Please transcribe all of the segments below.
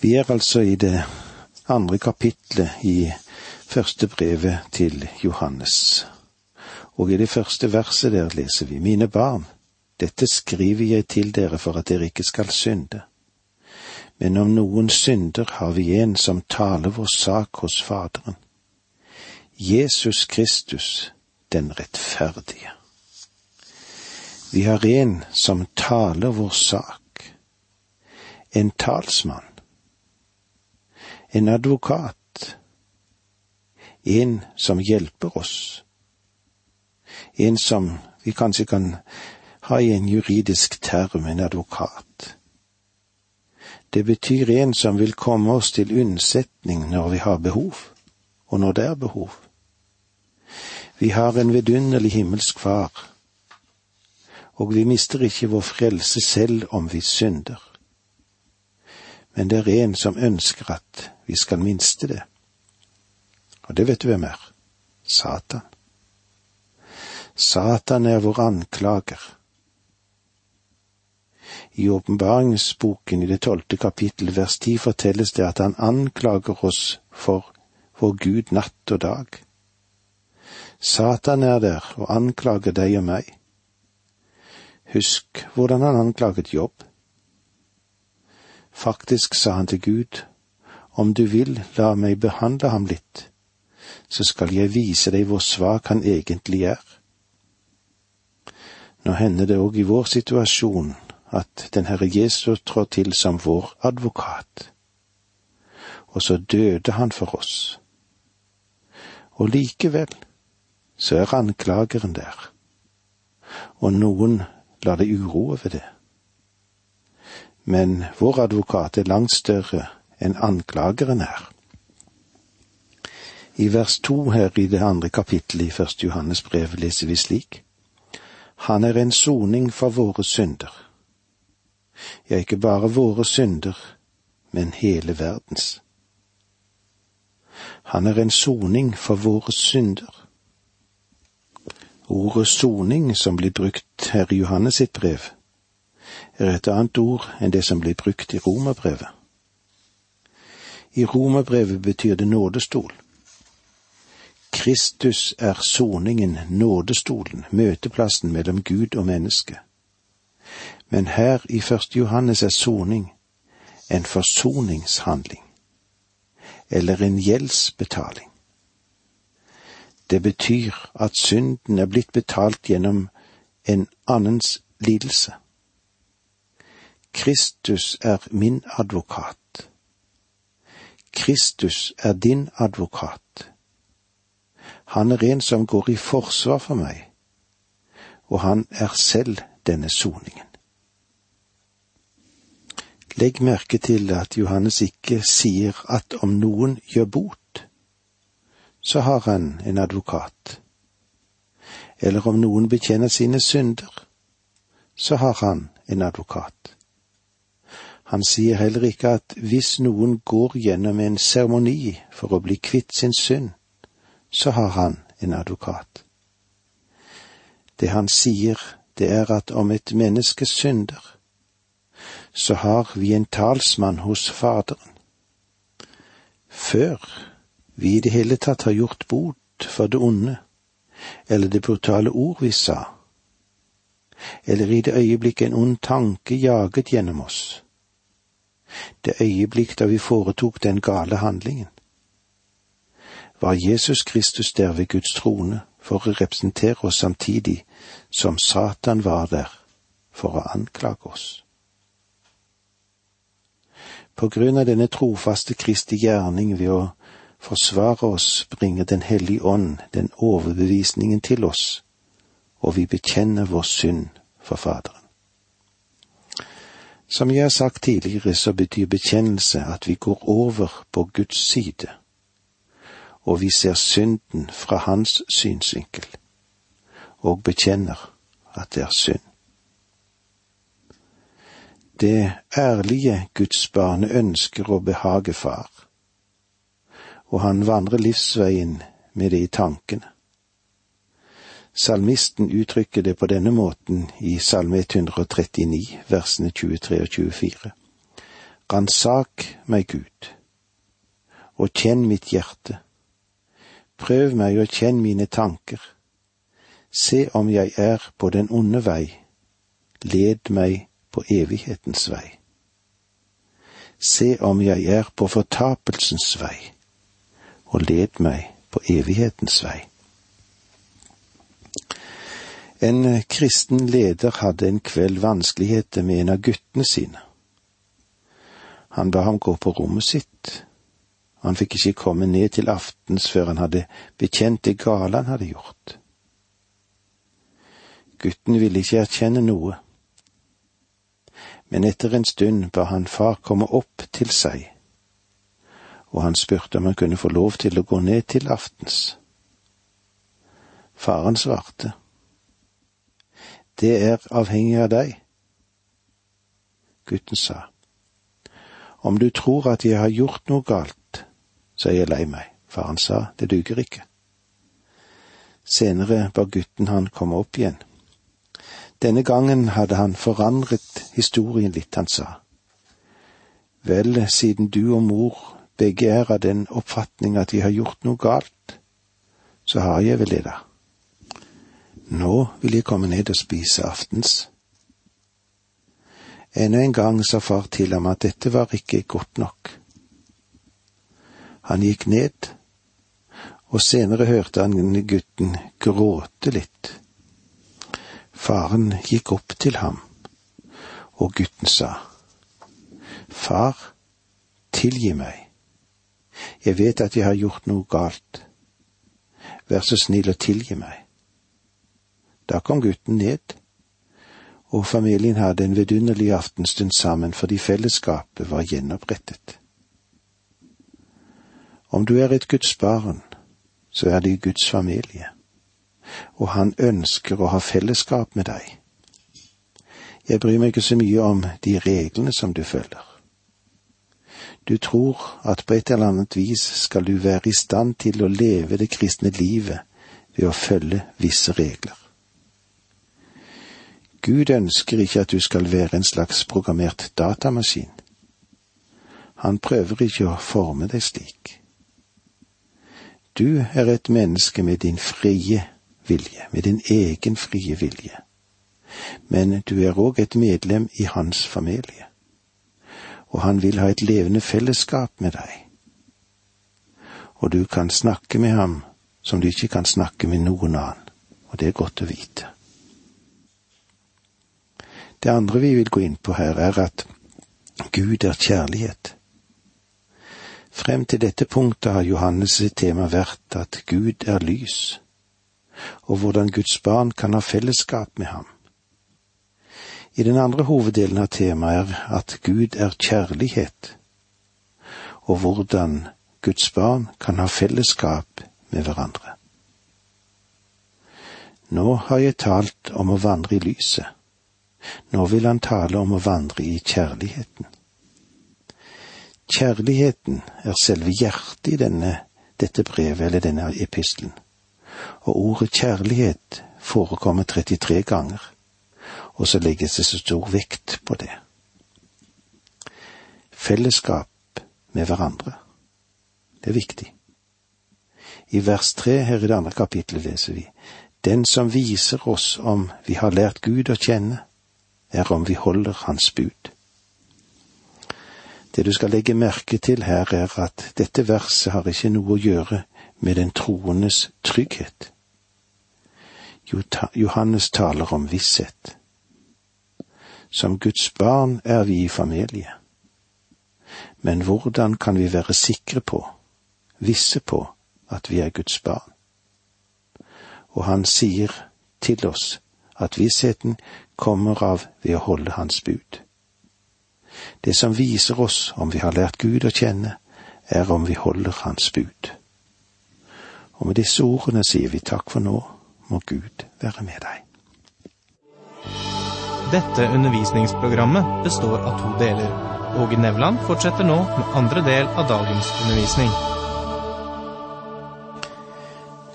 Vi er altså i det andre kapitlet i første brevet til Johannes. Og i det første verset der leser vi, Mine barn, dette skriver jeg til dere for at dere ikke skal synde. Men om noen synder, har vi en som taler vår sak hos Faderen. Jesus Kristus, den rettferdige. Vi har en som taler vår sak. En talsmann en advokat, en som hjelper oss, en som vi kanskje kan ha i en juridisk term, en advokat. Det betyr en som vil komme oss til unnsetning når vi har behov, og når det er behov. Vi har en vidunderlig himmelsk Far, og vi mister ikke vår frelse selv om vi synder men det er en som ønsker at vi skal minste det. Og det vet du hvem er? Satan. Satan er vår anklager. I åpenbaringsboken i det tolvte kapittel vers ti fortelles det at han anklager oss for vår Gud natt og dag. Satan er der og anklager deg og meg. Husk hvordan han anklaget Jobb. Faktisk sa han til Gud, om du vil la meg behandle ham litt, så skal jeg vise deg hvor svak han egentlig er. Nå hender det òg i vår situasjon at den Herre Jesus trår til som vår advokat, og så døde han for oss. Og likevel så er anklageren der, og noen lar det uroe ved det men vår advokat er langt større enn anklageren er. I vers to her i det andre kapittelet i Første Johannes brev leser vi slik. Han er en soning for våre synder. Ja, ikke bare våre synder, men hele verdens. Han er en soning for våre synder. Ordet soning som blir brukt her i Johannes sitt brev, er et annet ord enn det som blir brukt i romerbrevet. I romerbrevet betyr det nådestol. Kristus er soningen, nådestolen, møteplassen mellom Gud og menneske. Men her i første Johannes er soning en forsoningshandling, eller en gjeldsbetaling. Det betyr at synden er blitt betalt gjennom en annens lidelse. Kristus er min advokat. Kristus er din advokat. Han er en som går i forsvar for meg, og han er selv denne soningen. Legg merke til at Johannes ikke sier at om noen gjør bot, så har han en advokat, eller om noen bekjenner sine synder, så har han en advokat. Han sier heller ikke at hvis noen går gjennom en seremoni for å bli kvitt sin synd, så har han en advokat. Det han sier, det er at om et menneske synder, så har vi en talsmann hos Faderen. Før vi i det hele tatt har gjort bot for det onde, eller det brutale ord vi sa, eller i det øyeblikk en ond tanke jaget gjennom oss, det øyeblikk da vi foretok den gale handlingen. Var Jesus Kristus der ved Guds trone for å representere oss samtidig som Satan var der for å anklage oss? På grunn av denne trofaste Kristi gjerning ved å forsvare oss, bringer Den hellige ånd den overbevisningen til oss, og vi bekjenner vår synd for Faderen. Som jeg har sagt tidligere, så betyr bekjennelse at vi går over på Guds side, og vi ser synden fra hans synsvinkel, og bekjenner at det er synd. Det ærlige Guds barn ønsker å behage Far, og han vandrer livsveien med det i tankene. Salmisten uttrykker det på denne måten i Salme 139, versene 23 og 24. Ransak meg, Gud, og kjenn mitt hjerte. Prøv meg og kjenn mine tanker. Se om jeg er på den onde vei. Led meg på evighetens vei. Se om jeg er på fortapelsens vei, og led meg på evighetens vei. En kristen leder hadde en kveld vanskeligheter med en av guttene sine. Han ba ham gå på rommet sitt. Han fikk ikke komme ned til aftens før han hadde bekjent det gale han hadde gjort. Gutten ville ikke erkjenne noe, men etter en stund ba han far komme opp til seg, og han spurte om han kunne få lov til å gå ned til aftens. Faren svarte, Det er avhengig av deg. Gutten sa, om du tror at jeg har gjort noe galt, så er jeg lei meg. Faren sa, det duger ikke. Senere ba gutten han komme opp igjen. Denne gangen hadde han forandret historien litt, han sa. Vel, siden du og mor begge er av den oppfatning at de har gjort noe galt, så har jeg vel det, da. Nå vil jeg komme ned og spise aftens. Enda en gang sa far til ham at dette var ikke godt nok. Han gikk ned, og senere hørte han gutten gråte litt. Faren gikk opp til ham, og gutten sa, Far, tilgi meg, jeg vet at jeg har gjort noe galt, vær så snill å tilgi meg. Da kom gutten ned og familien hadde en vidunderlig aftenstund sammen fordi fellesskapet var gjenopprettet. Om du er et Guds barn, så er det Guds familie, og Han ønsker å ha fellesskap med deg. Jeg bryr meg ikke så mye om de reglene som du følger. Du tror at på et eller annet vis skal du være i stand til å leve det kristne livet ved å følge visse regler. Gud ønsker ikke at du skal være en slags programmert datamaskin. Han prøver ikke å forme deg slik. Du er et menneske med din frie vilje, med din egen frie vilje. Men du er òg et medlem i hans familie, og han vil ha et levende fellesskap med deg. Og du kan snakke med ham som du ikke kan snakke med noen annen, og det er godt å vite. Det andre vi vil gå inn på her, er at Gud er kjærlighet. Frem til dette punktet har Johannes' tema vært at Gud er lys, og hvordan Guds barn kan ha fellesskap med ham. I den andre hoveddelen av temaet er at Gud er kjærlighet, og hvordan Guds barn kan ha fellesskap med hverandre. Nå har jeg talt om å vandre i lyset. Nå vil han tale om å vandre i kjærligheten. Kjærligheten er selve hjertet i denne, dette brevet eller denne epistelen, og ordet kjærlighet forekommer 33 ganger, og så legges det så stor vekt på det. Fellesskap med hverandre, det er viktig. I vers tre her i det andre kapittelet leser vi Den som viser oss om vi har lært Gud å kjenne, er om vi holder Hans bud. Det du skal legge merke til her, er at dette verset har ikke noe å gjøre med den troendes trygghet. Johannes taler om visshet. Som Guds barn er vi i familie. Men hvordan kan vi være sikre på, visse på, at vi er Guds barn? Og han sier til oss at vissheten kommer av ved å holde Hans bud. Det som viser oss om vi har lært Gud å kjenne, er om vi holder Hans bud. Og med disse ordene sier vi takk for nå, må Gud være med deg. Dette undervisningsprogrammet består av to deler. Åge Nevland fortsetter nå med andre del av dagens undervisning.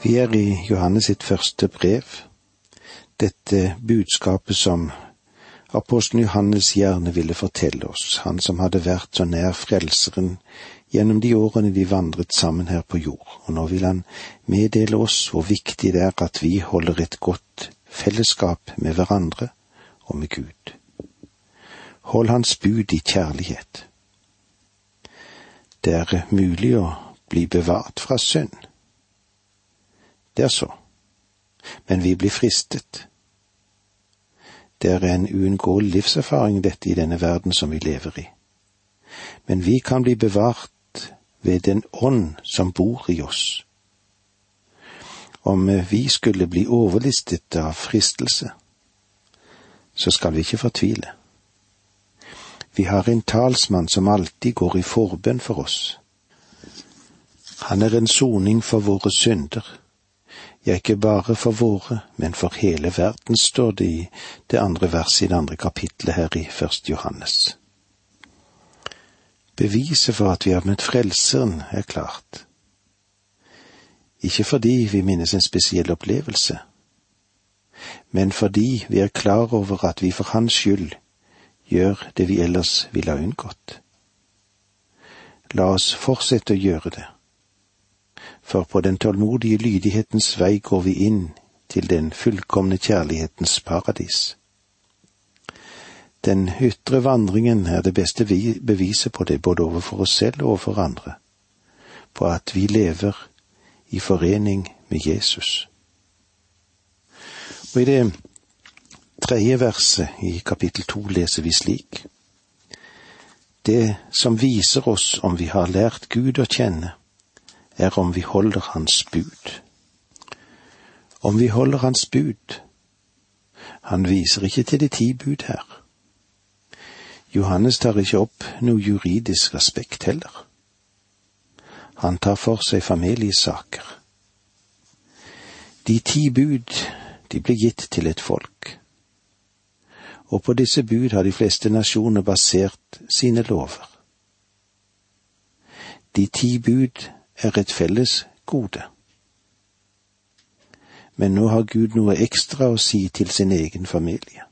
Vi er i Johannes sitt første brev, dette budskapet som apostelen Johannes gjerne ville fortelle oss, han som hadde vært så nær Frelseren gjennom de årene de vandret sammen her på jord, og nå vil han meddele oss hvor viktig det er at vi holder et godt fellesskap med hverandre og med Gud. Hold Hans bud i kjærlighet. Det er mulig å bli bevart fra synd. Det er så. Men vi blir fristet. Det er en uunngåelig livserfaring dette i denne verden som vi lever i. Men vi kan bli bevart ved den ånd som bor i oss. Om vi skulle bli overlistet av fristelse, så skal vi ikke fortvile. Vi har en talsmann som alltid går i forbønn for oss. Han er en soning for våre synder. Ja, ikke bare for våre, men for hele verden, står det i det andre verset i det andre kapitlet her i Først Johannes. Beviset for at vi har møtt Frelseren, er klart. Ikke fordi vi minnes en spesiell opplevelse, men fordi vi er klar over at vi for Hans skyld gjør det vi ellers ville ha unngått. La oss fortsette å gjøre det, for på den tålmodige lydighetens vei går vi inn til den fullkomne kjærlighetens paradis. Den ytre vandringen er det beste beviset på det, både overfor oss selv og overfor andre, på at vi lever i forening med Jesus. Og i det tredje verset i kapittel to leser vi slik. Det som viser oss om vi har lært Gud å kjenne, er om vi holder Hans bud. Om vi holder Hans bud. Han viser ikke til de ti bud her. Johannes tar ikke opp noe juridisk aspekt heller. Han tar for seg familiesaker. De ti bud, de ble gitt til et folk. Og på disse bud har de fleste nasjoner basert sine lover. De ti bud er et felles gode. Men nå har Gud noe ekstra å si til sin egen familie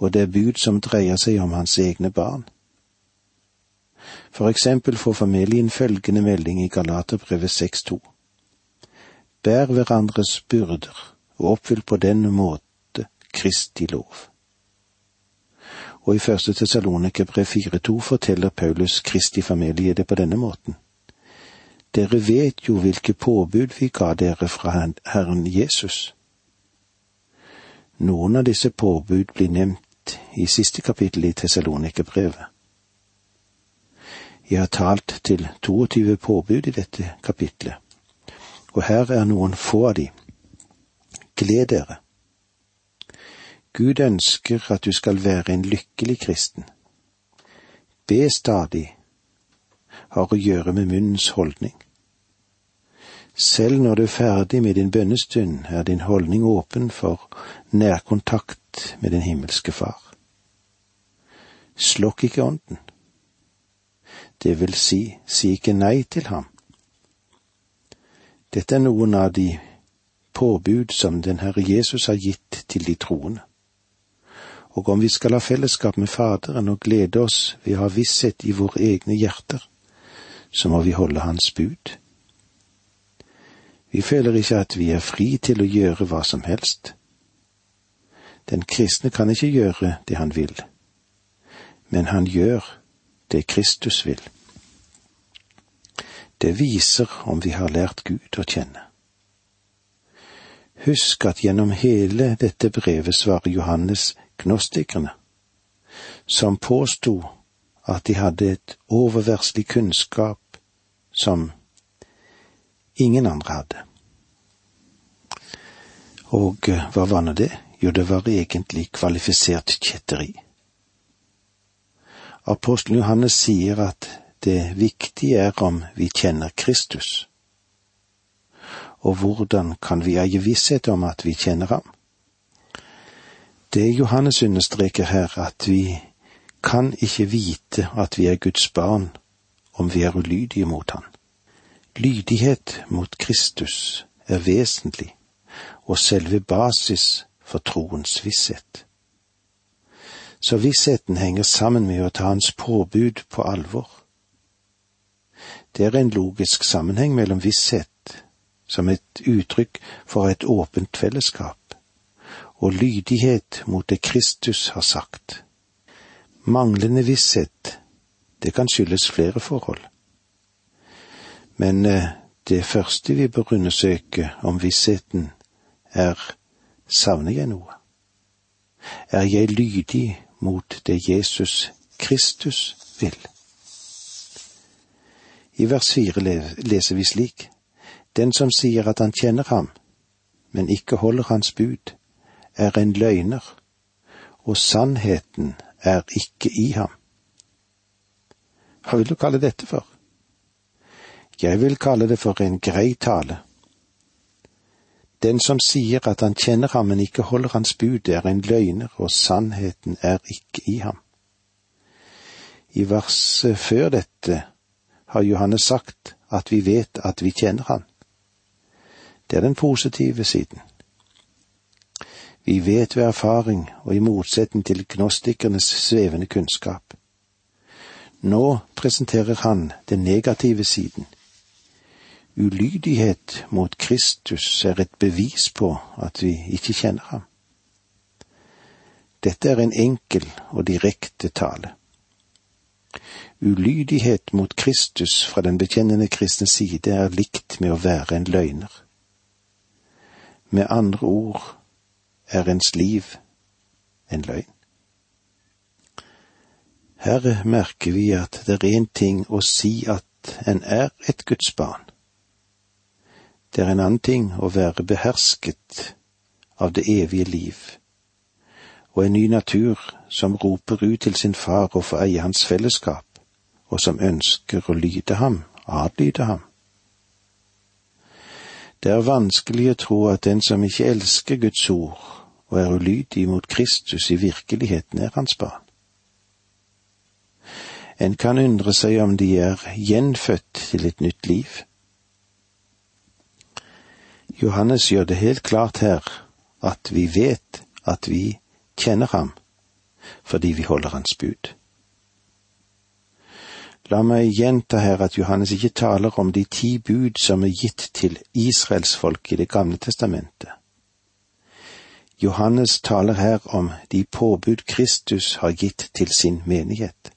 og det er bud som dreier seg om hans egne barn. For eksempel får familien følgende melding i Galaterbrevet 6.2. Bær hverandres byrder og oppfyll på den måte Kristi lov. Og i første Tessalonikerbrev 4.2 forteller Paulus Kristi familie det på denne måten. Dere vet jo hvilke påbud vi ga dere fra Herren Jesus. Noen av disse påbud blir nevnt i siste kapittel i Tessalonikerbrevet. Jeg har talt til 22 påbud i dette kapitlet, og her er noen få av de. Gled dere. Gud ønsker at du skal være en lykkelig kristen. Be stadig har å gjøre med munnens holdning. Selv når du er ferdig med din bønnestund, er din holdning åpen for nærkontakt med den himmelske Far. Slokk ikke ånden. Det vil si, si ikke nei til ham. Dette er noen av de påbud som den Herre Jesus har gitt til de troende. Og om vi skal ha fellesskap med Faderen og glede oss ved å ha visshet i våre egne hjerter, så må vi holde Hans bud. Vi føler ikke at vi er fri til å gjøre hva som helst. Den kristne kan ikke gjøre det han vil, men han gjør det Kristus vil. Det viser om vi har lært Gud å kjenne. Husk at gjennom hele dette brevet svarer Johannes gnostikerne, som påsto at de hadde et oververslig kunnskap som ingen andre hadde. Og eh, hva var nå det? Jo, det var egentlig kvalifisert kjetteri. Apostelen Johannes sier at det viktige er om vi kjenner Kristus. Og hvordan kan vi eie visshet om at vi kjenner ham? Det Johannes understreker her, at vi kan ikke vite at vi er Guds barn om vi er ulydige mot ham. Lydighet mot Kristus er vesentlig og selve basis for troens visshet. Så vissheten henger sammen med å ta hans påbud på alvor. Det er en logisk sammenheng mellom visshet, som et uttrykk for et åpent fellesskap, og lydighet mot det Kristus har sagt. Manglende visshet, det kan skyldes flere forhold. Men eh, det første vi bør undersøke om vissheten, er savner jeg noe? Er jeg lydig mot det Jesus Kristus vil? I vers fire leser vi slik, Den som sier at han kjenner ham, men ikke holder hans bud, er en løgner, og sannheten er ikke i ham. Hva vil du kalle dette for? Jeg vil kalle det for en grei tale. Den som sier at han kjenner ham, men ikke holder hans bud, er en løgner, og sannheten er ikke i ham. I verset før dette har Johannes sagt at vi vet at vi kjenner ham. Det er den positive siden. Vi vet ved erfaring og i motsetning til gnostikernes svevende kunnskap. Nå presenterer han den negative siden. Ulydighet mot Kristus er et bevis på at vi ikke kjenner ham. Dette er en enkel og direkte tale. Ulydighet mot Kristus fra den bekjennende kristne side er likt med å være en løgner. Med andre ord er ens liv en løgn. Her merker vi at det er én ting å si at en er et Guds barn. Det er en annen ting å være behersket av det evige liv, og en ny natur som roper ut til sin far og får eie hans fellesskap, og som ønsker å lyde ham, adlyde ham. Det er vanskelig å tro at den som ikke elsker Guds ord og er ulydig mot Kristus, i virkeligheten er hans barn. En kan undre seg om de er gjenfødt til et nytt liv. Johannes gjør det helt klart her at vi vet at vi kjenner ham fordi vi holder hans bud. La meg gjenta her at Johannes ikke taler om de ti bud som er gitt til israelsfolk i Det gamle testamentet. Johannes taler her om de påbud Kristus har gitt til sin menighet.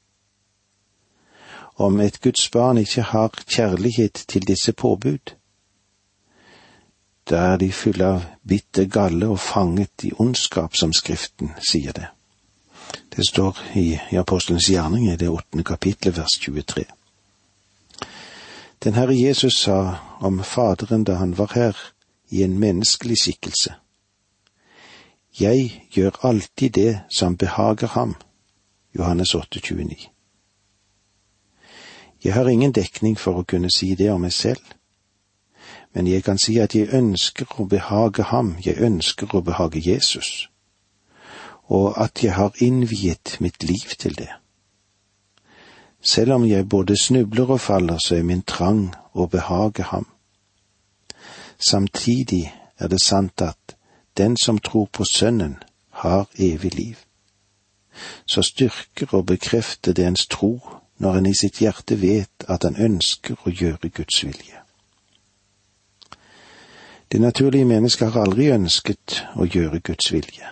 Om et Guds barn ikke har kjærlighet til disse påbud, da er de fulle av bitter galle og fanget i ondskap, som Skriften sier det. Det står i, Apostelens gjerning i det åttende kapitlet, vers 23. Den Herre Jesus sa om Faderen da han var her i en menneskelig skikkelse. Jeg gjør alltid det som behager ham. Johannes 8, 29. Jeg har ingen dekning for å kunne si det om meg selv, men jeg kan si at jeg ønsker å behage ham, jeg ønsker å behage Jesus og at jeg har innviet mitt liv til det. Selv om jeg både snubler og faller, så er min trang å behage ham. Samtidig er det sant at den som tror på Sønnen, har evig liv. Så styrker og bekrefter det ens tro når en i sitt hjerte vet at han ønsker å gjøre Guds vilje. Det naturlige mennesket har aldri ønsket å gjøre Guds vilje.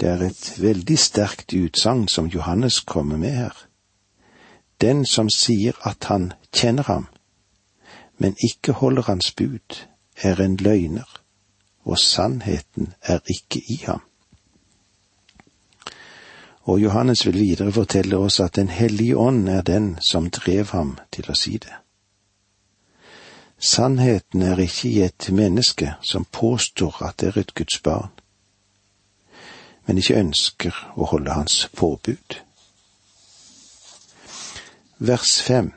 Det er et veldig sterkt utsagn som Johannes kommer med her. Den som sier at han kjenner ham, men ikke holder hans bud, er en løgner, og sannheten er ikke i ham. Og Johannes vil videre fortelle oss at Den hellige ånd er den som drev ham til å si det. Sannheten er ikke i et menneske som påstår at det er et Guds barn men ikke ønsker å holde hans påbud. Vers fem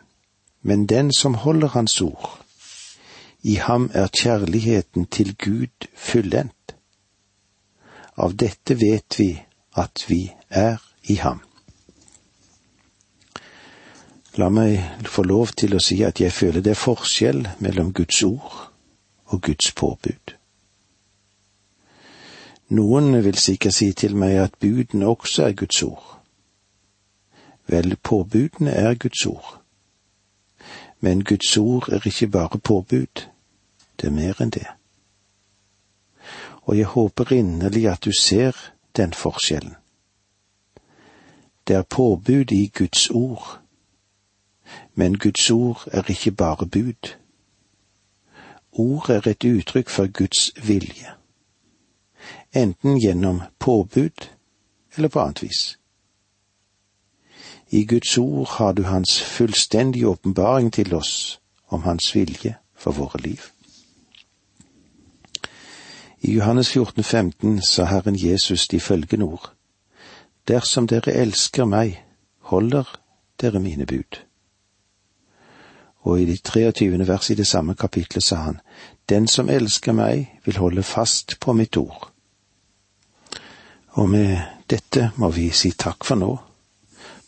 Men den som holder hans ord, i ham er kjærligheten til Gud fullendt. Av dette vet vi at vi er i ham. La meg få lov til å si at jeg føler det er forskjell mellom Guds ord og Guds påbud. Noen vil sikkert si til meg at budene også er Guds ord. Vel, påbudene er Guds ord. Men Guds ord er ikke bare påbud, det er mer enn det. Og jeg håper inderlig at du ser den forskjellen. Det er påbud i Guds ord, men Guds ord er ikke bare bud. Ord er et uttrykk for Guds vilje, enten gjennom påbud eller på annet vis. I Guds ord har du Hans fullstendige åpenbaring til oss om Hans vilje for våre liv. I Johannes 14, 15 sa Herren Jesus de følgende ord. Dersom dere elsker meg, holder dere mine bud. Og i det 23. vers i det samme kapitlet sa han, Den som elsker meg, vil holde fast på mitt ord. Og med dette må vi si takk for nå.